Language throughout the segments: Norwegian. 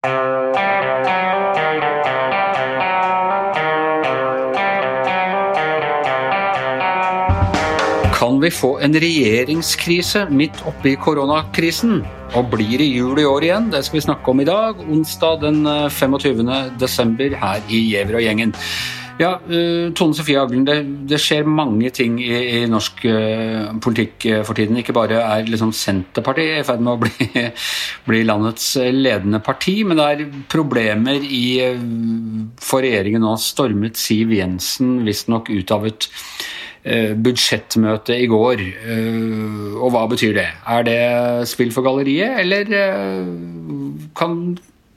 Kan vi få en regjeringskrise midt oppi koronakrisen? Og blir det jul i år igjen? Det skal vi snakke om i dag, onsdag den 25. Eh, desember her i Gjever og gjengen. Ja, uh, Tone Sofie Aglen, det, det, skjer mange ting i, i norsk uh, politikk uh, for tiden. Ikke bare er liksom Senterpartiet i ferd med å bli, bli, landets ledende parti, men det er problemer i, for regjeringen nå. Stormet Siv Jensen visstnok ut av et Eh, budsjettmøte i går. Eh, og hva betyr det? Er det spill for galleriet, eller eh, kan,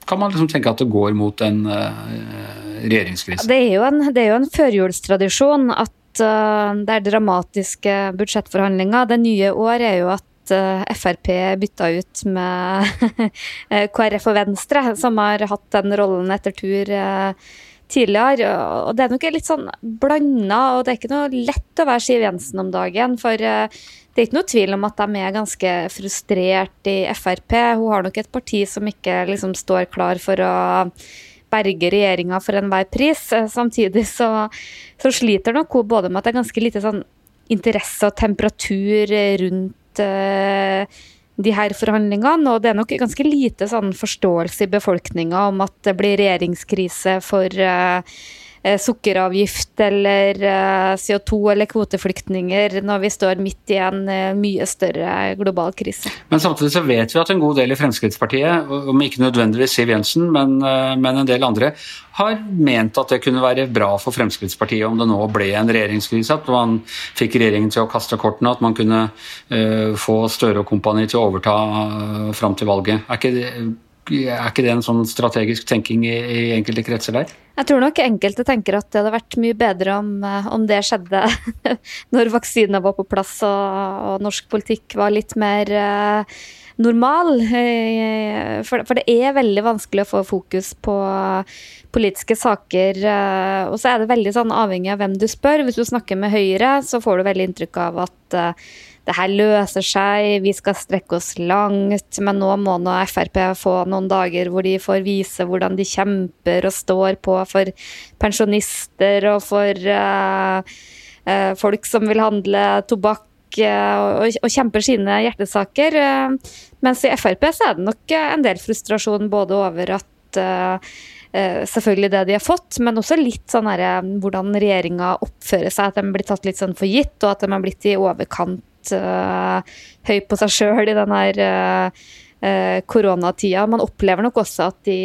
kan man liksom tenke at det går mot en regjeringskrise? Det er jo en, er jo en førjulstradisjon at det er dramatiske budsjettforhandlinger. Det nye år er jo at Frp bytta ut med KrF og Venstre, som har hatt den rollen etter tur tidligere. Og det er nok litt sånn blanda, og det er ikke noe lett å være Siv Jensen om dagen. For eh, det er ikke noe tvil om at de er ganske frustrert i Frp. Hun har nok et parti som ikke liksom står klar for å berge regjeringa for enhver pris. Samtidig så, så, sliter nok hun både med at det er ganske lite sånn interesse og temperatur rundt uh, de her forhandlingene. Og det er nok ganske lite sånn forståelse i befolkninga om at det blir regjeringskrise for Eh, sukkeravgift eller eh, CO2 eller kvoteflyktninger når vi står midt i en eh, mye større global krise. Men samtidig så vet vi at en god del i Fremskrittspartiet, om ikke nødvendigvis Siv Jensen, men, men en del andre, har ment at det kunne være bra for Fremskrittspartiet om det nå ble en regjeringskrise, at man fikk regjeringen til å kaste kortene, at man kunne få Støre og kompani til å overta fram til valget. Er ikke det er ikke det en sånn strategisk tenking i, i, enkelte kretser der? Jeg tror nok enkelte tenker at det hadde vært mye bedre om, eh, om det skjedde når vaksina var på plass og, og, norsk politikk var litt mer uh, normal. Eh, for, for, det er veldig vanskelig å få fokus på politiske saker. Uh, og så er det veldig sånn avhengig av hvem du spør. Hvis du snakker med Høyre, så får du veldig inntrykk av at uh, det her løser seg, vi skal strekke oss langt. Men nå må nå Frp få noen dager hvor de får vise hvordan de kjemper og står på for pensjonister og for uh, uh, folk som vil handle tobakk. Uh, og, og, kjemper sine hjertesaker. mens i Frp så er det nok en del frustrasjon både over at selvfølgelig det de har fått, men også litt sånn her, hvordan regjeringa oppfører seg. At de blir tatt litt sånn for gitt, og at de har blitt i overkant uh, høy på seg sjøl i den her uh, koronatida. Man opplever nok også at de,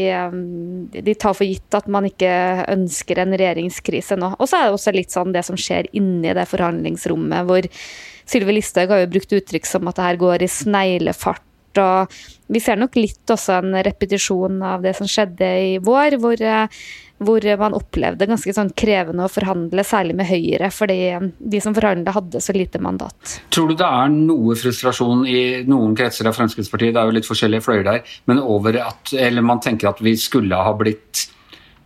de, tar for gitt at man ikke ønsker en regjeringskrise nå. Og så er det også litt sånn det som skjer inni det forhandlingsrommet, hvor Sylvi Listhaug har jo brukt uttrykk som at det her går i sneglefart. Og vi ser nok litt også en repetisjon av det som skjedde i vår, hvor hvor man opplevde ganske sånn krevende å forhandle, særlig med Høyre, fordi de som forhandla hadde så lite mandat. Tror du det er noe frustrasjon i noen kretser av Fremskrittspartiet, det er jo litt forskjellige fløyer der, men over at, eller man tenker at vi skulle ha blitt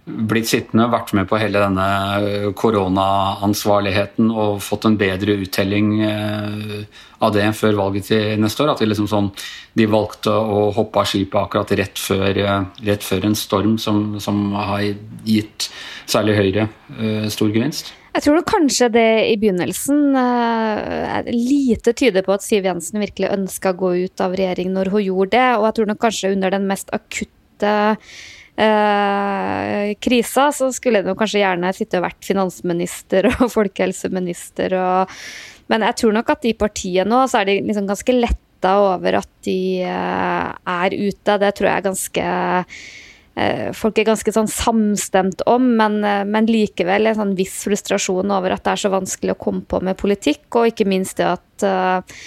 blitt sittende, vært med på hele denne eh, koronaansvarligheten og fått en bedre uttelling eh, av det før valget til neste år. At de, liksom sånn, de valgte å hoppe av skipet akkurat rett før, eh, rett før en storm som, som, har gitt særlig Høyre stor gevinst. Jeg tror kanskje det i begynnelsen er lite tyder på at Siv Jensen virkelig ønska å gå ut av regjering når hun gjorde det. Og jeg tror nok kanskje under den mest akutte eh, krisa, så skulle jeg kanskje gjerne sitte og vært finansminister og folkehelseminister. Og, men jeg tror nok at i partiet nå så er de liksom ganske letta over at de eh, er ute. Det tror jeg er ganske eh, Folk er ganske sånn samstemt om, men, eh, men, likevel en sånn viss frustrasjon over at det er så vanskelig å komme på med politikk, og ikke minst det at uh,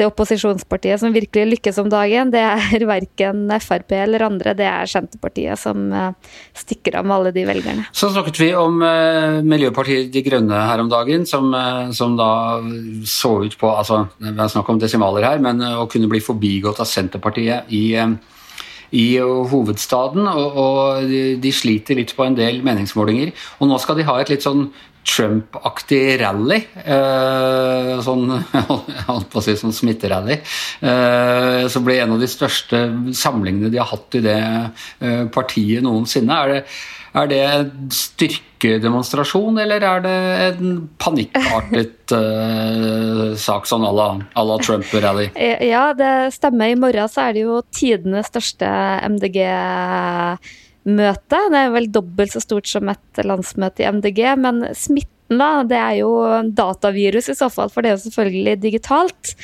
det opposisjonspartiet som virkelig lykkes om dagen, det er verken Frp eller andre, det er Senterpartiet som eh, stikker av med alle de velgerne. Så snakket vi om uh, Miljøpartiet De Grønne her om dagen, som, uh, som da så ut på altså, Det er snakk om desimaler her, men å kunne bli forbigått av Senterpartiet i i hovedstaden, og, og de, sliter litt på en del meningsmålinger. Og nå skal de ha et litt sånn Trump-aktig rally. Eh, sånn, jeg holdt på å si sånn smitterally. Eh, så ble en av de største samlingene de har hatt i det eh, partiet noensinne. Er det, er det en styrkedemonstrasjon, eller er det en panikkartet sak sånn à la Trump-rally? Ja, det stemmer. I morgen så er det jo tidenes største MDG møte. Det er vel dobbelt så stort som et landsmøte i MDG, men smitten da, det er jo datavirus i så fall, for det er jo selvfølgelig digitalt.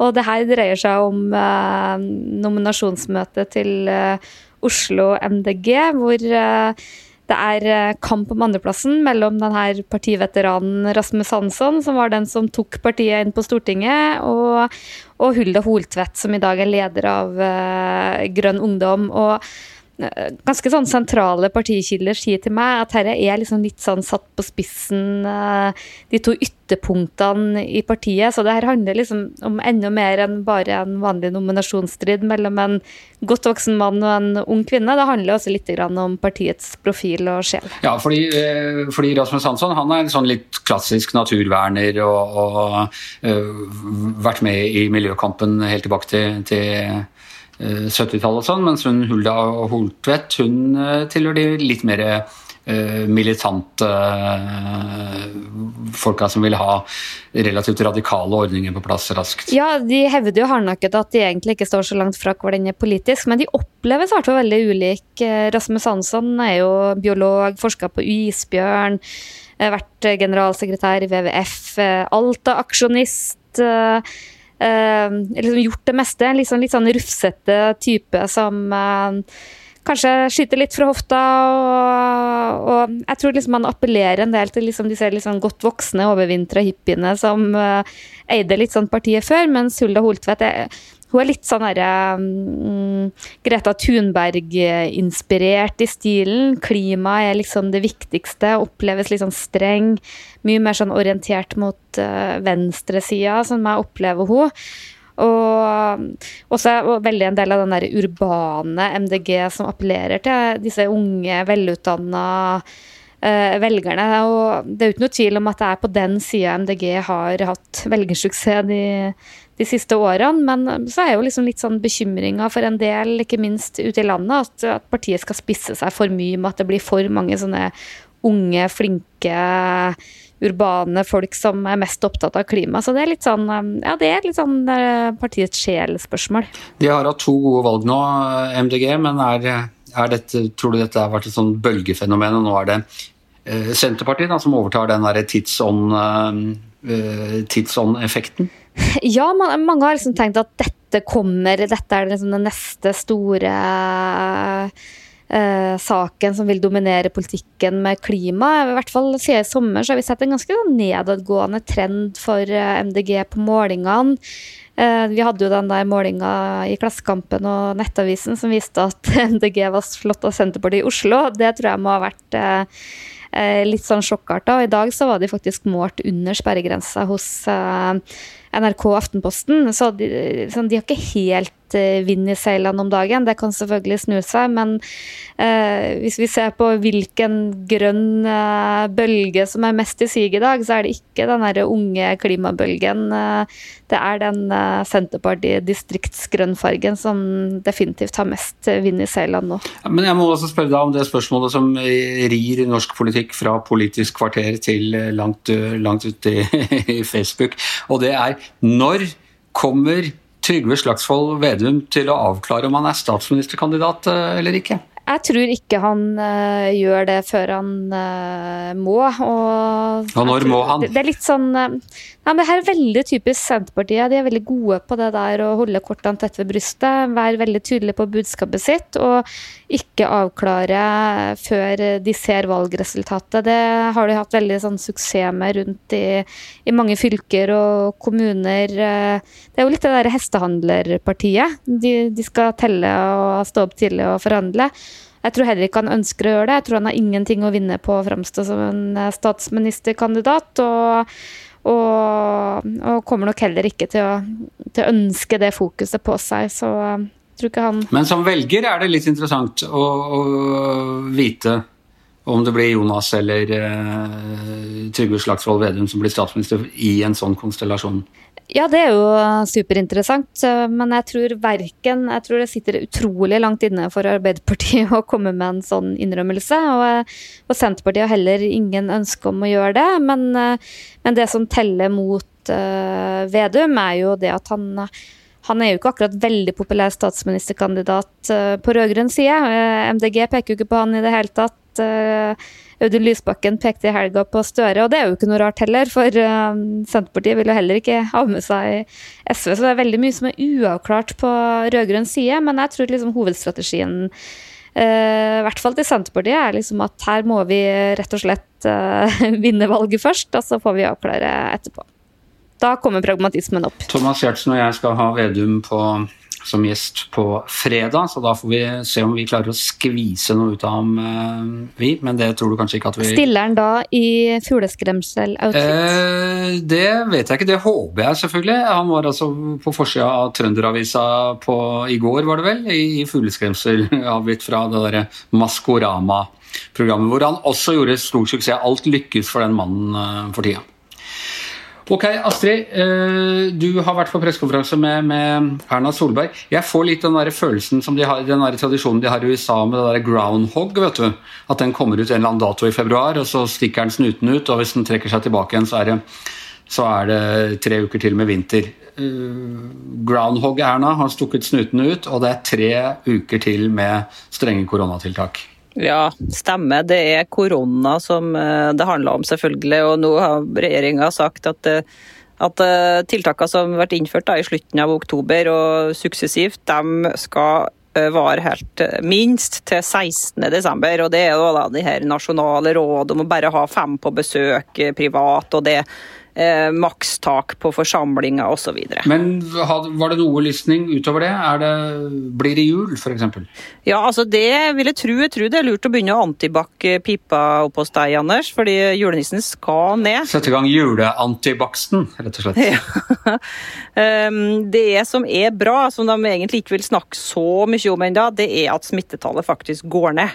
Og det her dreier seg om eh, nominasjonsmøtet til eh, Oslo MDG, hvor eh, det er eh, kamp om andreplassen mellom denne partiveteranen Rasmus Hansson, som var den som tok partiet inn på Stortinget, og, og Hulda Holtvedt, som i dag er leder av uh, Grønn Ungdom. og ganske sånn sentrale partikilder sier til meg at dette er liksom litt sånn satt på spissen, eh, de to ytterpunktene i partiet. Så det her handler liksom om enda mer enn bare en vanlig nominasjonsstrid mellom en godt voksen mann og en ung kvinne. Det handler også litt om partiets profil og sjel. Ja, fordi, eh, fordi Rasmus Hansson han er en sånn litt klassisk naturverner og, og uh, vært med i miljøkampen helt tilbake til, til 70-tallet og sånn, mens hun Hulda Holtvedt hun eh, tilhører de litt mer uh, militante folka som vil ha relativt radikale ordninger på plass raskt. Ja, de hevder jo hardnakket at de egentlig ikke står så langt fra hverandre politisk, men de oppleves i hvert fall veldig ulike. Rasmus Hansson er jo biolog, forska på isbjørn, vært generalsekretær i WWF, Alta-aksjonist. Uh, liksom gjort det meste. sånn, litt sånn rufsete type som uh, kanskje skyter litt fra hofta. Og, og, jeg tror liksom man appellerer en del til liksom disse liksom godt voksne, overvintra hippiene som uh, eide litt sånn partiet før, mens Hulda Holtvedt er hun er litt sånn herre um, Greta Thunberg-inspirert i stilen. Klimaet er liksom det viktigste. Oppleves litt sånn streng. Mye mer sånn orientert mot uh, venstresida, som jeg opplever hun. Og også veldig en del av den der urbane MDG som appellerer til disse unge, velutdanna velgerne. Og det er ikke noe tvil om at det er på den sida MDG har hatt velgersuksess de de siste årene. Men så er jo liksom litt sånn bekymringa for en del, ikke minst ute i landet, at, at, partiet skal spisse seg for mye med at det blir for mange sånne unge, flinke, urbane folk som er mest opptatt av klima. Så det er litt sånn ja, det er litt sånn eh, partiets sjelspørsmål. De har hatt to gode valg nå, MDG, men er, er dette, tror du dette har vært et sånn bølgefenomen, og nå er det eh, Senterpartiet da, som overtar den tidsånd-effekten? Eh, ja, man, mange har liksom tenkt at dette kommer, dette er liksom den neste store uh, saken som vil dominere politikken med klima. I hvert fall siden i sommer så har vi sett en ganske nedadgående trend for uh, eh, MDG på målingene. Uh, vi hadde jo den der målinga i Klassekampen og Nettavisen som viste at MDG var slått av Senterpartiet i Oslo. Det tror jeg må ha vært litt sånn sjokkarta. Og i dag så var de faktisk målt under sperregrensa hos NRK og Aftenposten. Så de, sånn, de har ikke helt uh, vind i seilene om dagen. Det kan selvfølgelig snu seg, men eh, hvis vi ser på hvilken grønn eh, bølge som er mest i sig i dag, så er det ikke den der unge klimabølgen. det er den Senterparti-distriktsgrønnfargen som definitivt har mest vind i seilene nå. Men jeg må også spørre deg om det spørsmålet som rir norsk politikk fra Politisk kvarter til langt, langt ut i Facebook, og det er når kommer Trygve Slagsvold Vedum til å avklare om han er statsministerkandidat eh, eller ikke? Jeg tror ikke han uh, gjør det før han uh, må. Og, og når må han? Det, det, er litt sånn uh, nei, Det her er veldig typisk Senterpartiet. De er veldig gode på det der å holde kortene tett ved brystet. Være veldig tydelige på budskapet sitt. Og ikke avklare før de ser valgresultatet. Det har de hatt veldig sånn, suksess med rundt i, i, mange fylker og kommuner. Det er jo litt det der hestehandlerpartiet. De, de skal telle og stå opp tidlig og forhandle. Jeg tror heller ikke han ønsker å gjøre det. Jeg tror han har ingenting å vinne på å framstå som en eh, statsministerkandidat. Og, og, og, kommer nok heller ikke til å, til å, ønske det fokuset på seg. Så jeg eh, tror ikke han Men som velger er det litt interessant å, å vite om det blir Jonas eller uh, Trygve Slagsvold Vedum som blir statsminister i en sånn konstellasjon. Ja, det er jo superinteressant, men jeg tror verken Jeg tror det sitter utrolig langt inne for Arbeiderpartiet å komme med en sånn innrømmelse. Og, og Senterpartiet har heller ingen ønske om å gjøre det. Men, men det som teller mot uh, Vedum, er jo det at han han er jo ikke akkurat veldig populær statsministerkandidat uh, på rød-grønn side. Uh, MDG peker jo ikke på han i det hele tatt. Audun Lysbakken pekte i helga på Støre, og det er jo ikke noe rart heller, for uh, Senterpartiet vil jo heller ikke ha med seg SV, så det er veldig mye som er uavklart på rød-grønn side. Men jeg tror liksom hovedstrategien, uh, i hvert fall til Senterpartiet, er liksom at her må vi rett og slett vinne valget først, og så får vi avklare etterpå. Da kommer pragmatismen opp. Thomas Giertsen og jeg skal ha Vedum på som gjest på fredag, så da får vi se om vi klarer å skvise noe ut av ham, eh, vi. Men det tror du kanskje ikke at vi Stiller han da i fugleskremsel-outfit? Eh, det vet jeg ikke, det håper jeg selvfølgelig. Han var altså på forsida av Trønderavisa på, i går, var det vel, i, i fugleskremsel-avgitt fra det derre Maskorama-programmet, hvor han også gjorde stor suksess. Alt lykkes for den mannen eh, for tida. Ok, Astrid. Eh, du har vært på pressekonferanse med, med, Erna Solberg. Jeg får litt den der følelsen som de har, den der tradisjonen de har i USA med det der groundhog. vet du. At den kommer ut en eller annen dato i februar, og så stikker den snuten ut. Og hvis den trekker seg tilbake igjen, så er det, så er det tre uker til med vinter. Uh, groundhog Erna har stukket snuten ut, og det er tre uker til med strenge koronatiltak. Ja, stemmer. Det er korona som eh, det handler om, selvfølgelig. Og nå har regjeringa sagt at, eh, at eh, tiltakene som ble innført da, i slutten av oktober og suksessivt, de skal vare helt minst til 16.12. Og det er da de her nasjonale råd om å bare ha fem på besøk privat, og det eh, makstak på forsamlinger osv. Men var det noe lysning utover det? det blir det jul, f.eks.? Ja, altså det vil jeg tro. Jeg tror det er lurt å begynne å antibac pipa opp hos deg, Anders, fordi julenissen skal ned. Sette i gang juleantibaksten, rett og slett. Ja. Ehm, det som er bra, som de egentlig ikke vil snakke så mye om ennå, det er at smittetallet faktisk går ned.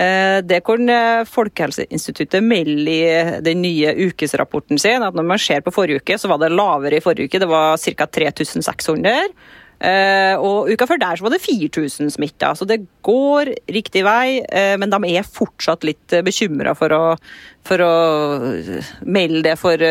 Eh, det kan eh, Folkehelseinstituttet melde i den nye ukesrapporten sin. at Når man ser på forrige uke, så var det lavere i forrige uke. Det var ca. 3600. Uh, og uka før der så var det 4000 smitta, så det går riktig vei. Uh, men de er fortsatt litt uh, bekymra for, for, å melde det for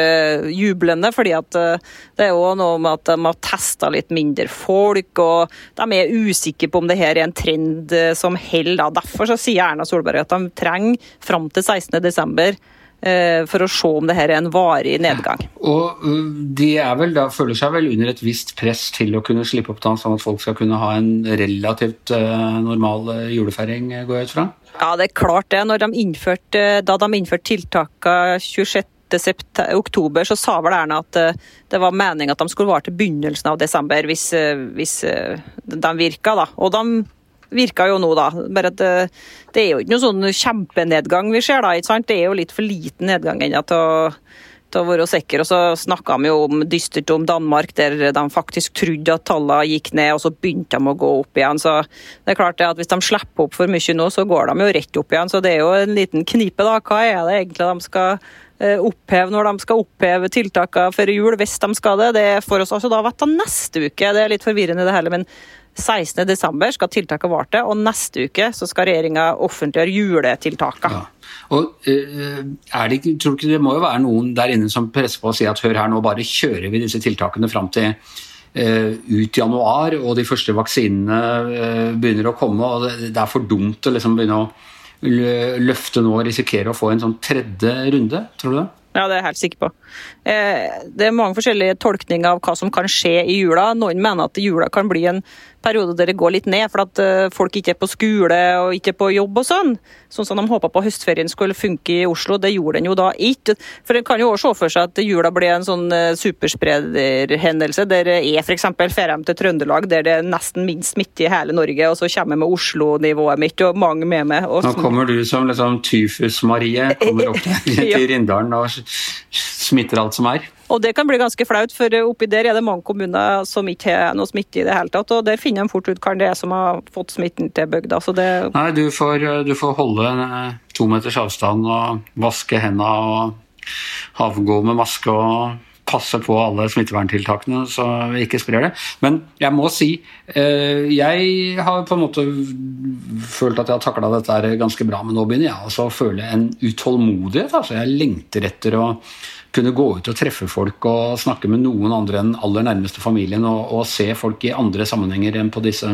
jublende. fordi at det er jo noe med at de har testa litt mindre folk, og de er usikre på om det her er en trend som holder. Derfor så sier Erna Solberg at de trenger fram til 16.12 Eh, for å se om det her er en varig nedgang. Og øh, De er vel da, føler seg vel under et visst press til å kunne slippe opp da, sånn at folk skal kunne ha en relativt uh, normal julefeiring, går jeg ut fra? Ja, det er klart det. Når de innførte, da de innførte tiltakene 26 oktober så sa vel Erna at det var meningen at de skulle vare til begynnelsen av desember hvis, hvis de virka. Da. Og de virka jo nå, da. Bare at det, det, er jo ikke noe sånn kjempenedgang vi ser, da. ikke sant? Det er jo litt for liten nedgang ennå til å til å være sikker. Og så snakka vi jo om dystert om Danmark, der de faktisk trodde at tallene gikk ned, og så begynte de å gå opp igjen. Så det er klart at hvis de slipper opp for mye nå, så går de jo rett opp igjen. Så det er jo en liten knipe, da. Hva er det egentlig de skal eh, oppheve når de skal oppheve tiltakene før jul, hvis de skal det. Det får oss altså da vite neste uke. Det er litt forvirrende det hele, men 16.12. skal tiltakene varte, og neste uke så skal regjeringa offentliggjøre juletiltakene. Ja. Og eh, er det, tror du ikke det må jo være noen der inne som presser på og sier at hør her, nå bare kjører vi disse tiltakene fram til uh, ut januar, og de første vaksinene uh, begynner å komme, og det, det er for dumt å liksom begynne å løfte nå og risikere å få en sånn tredje runde, tror du det? Ja, det er jeg helt sikker på. Det er mange forskjellige tolkninger av hva som kan skje i jula. Noen mener at jula kan bli en periode der det går litt ned, for at eh, folk ikke er på skole og ikke er på jobb og sånn. Sånn som de håpa på høstferien skulle funke i Oslo. Det gjorde den jo da ikke. For en kan jo også se for seg at jula blir en sånn eh, supersprederhendelse, der jeg f.eks. drar hjem til Trøndelag, der det er nesten minst smitte i hele Norge, og så kommer jeg med Oslo-nivået mitt og mange med meg. Nå kommer du som liksom Tyfus-Marie, kommer opp til Rindalen og smitter alt som er. Og Det kan bli ganske flaut, for oppi der er det mange kommuner som ikke har noe smitte i det hele tatt. og Der finner de fort ut hva det er som har fått smitten til bygda. Det... Nei, du får, du får holde to meters avstand og vaske hendene og havgå med maske og passe på alle smitteverntiltakene så vi ikke sprer det. Men jeg må si eh, jeg har på en måte følt at jeg har takla dette ganske bra, men nå begynner jeg også å føle en utålmodighet. Altså jeg lengter etter å kunne gå ut og treffe folk og snakke med noen andre enn aller nærmeste familien og, og se folk i andre sammenhenger enn på disse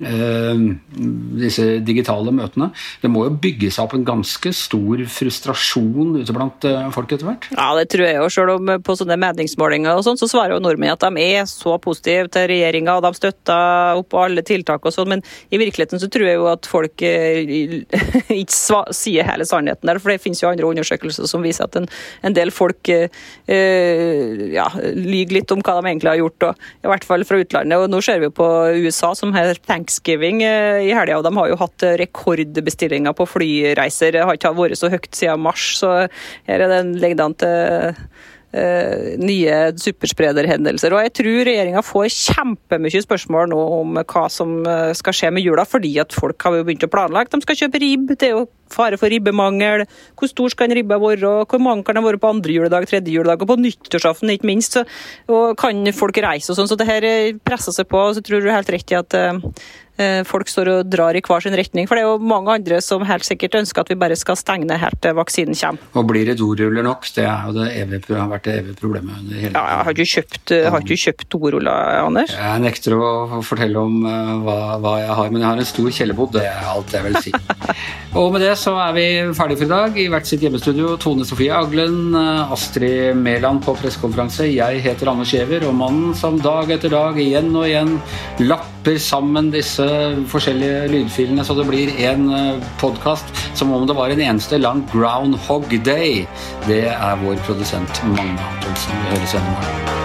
disse digitale møtene. Det må jo bygge seg opp en ganske stor frustrasjon ute blant eh, folk etter hvert? Ja, det tror jeg jo. Selv om på sånne meningsmålinger og sånn, så svarer jo nordmenn at de er så positive til regjeringa og de støtter opp alle tiltak og sånn, men i virkeligheten så tror jeg jo at folk eh, ikke sier hele sannheten der. For det finnes jo andre undersøkelser som viser at en, en del folk eh, ja, lyver litt om hva de egentlig har gjort, og, i hvert fall fra utlandet. Og nå ser vi jo på USA som har tenkt thanksgiving eh, i helga, og de har jo hatt rekordbestillinger på flyreiser. Det har ikke vært så høyt siden mars, så her er det en an til Uh, nye supersprederhendelser. Og jeg tror regjeringa får kjempemye spørsmål nå om hva som eh, skal skje med jula, fordi at folk har jo begynt å planlegge. De skal kjøpe ribb, det er jo fare for ribbemangel. Hvor stor skal en ribbe være? Hvor mange kan det være på andre juledag, tredje juledag og på nyttårsaften, ikke minst? Så, og kan folk reise og sånn? Så det her presser seg på. Så tror du helt rett i at uh, Eh, folk står og drar i hver sin retning. For det er jo mange andre som helt sikkert ønsker at vi bare skal stenge ned helt til vaksinen kommer. Og blir det doruller nok? Det det evige, har vært det evige problemet. under hele ja, jeg har ikke kjøpt, har ikke kjøpt doruller, Anders? Jeg nekter å fortelle om hva, hva, jeg har, men jeg har en stor kjellerbod. Det er alt jeg vil si. og med det så er vi ferdige for i dag. I hvert sitt hjemmestudio Tone Sofie Aglen, eh, Astrid Mæland på pressekonferanse. Jeg heter Anders Giæver, og mannen som dag etter dag igjen og igjen lapper sammen disse forskjellige lydfilene så det blir en eh, podkast som om det var en eneste lang Groundhog Day. Det er vår produsent Magne Antonsen. Vi høres igjen i morgen.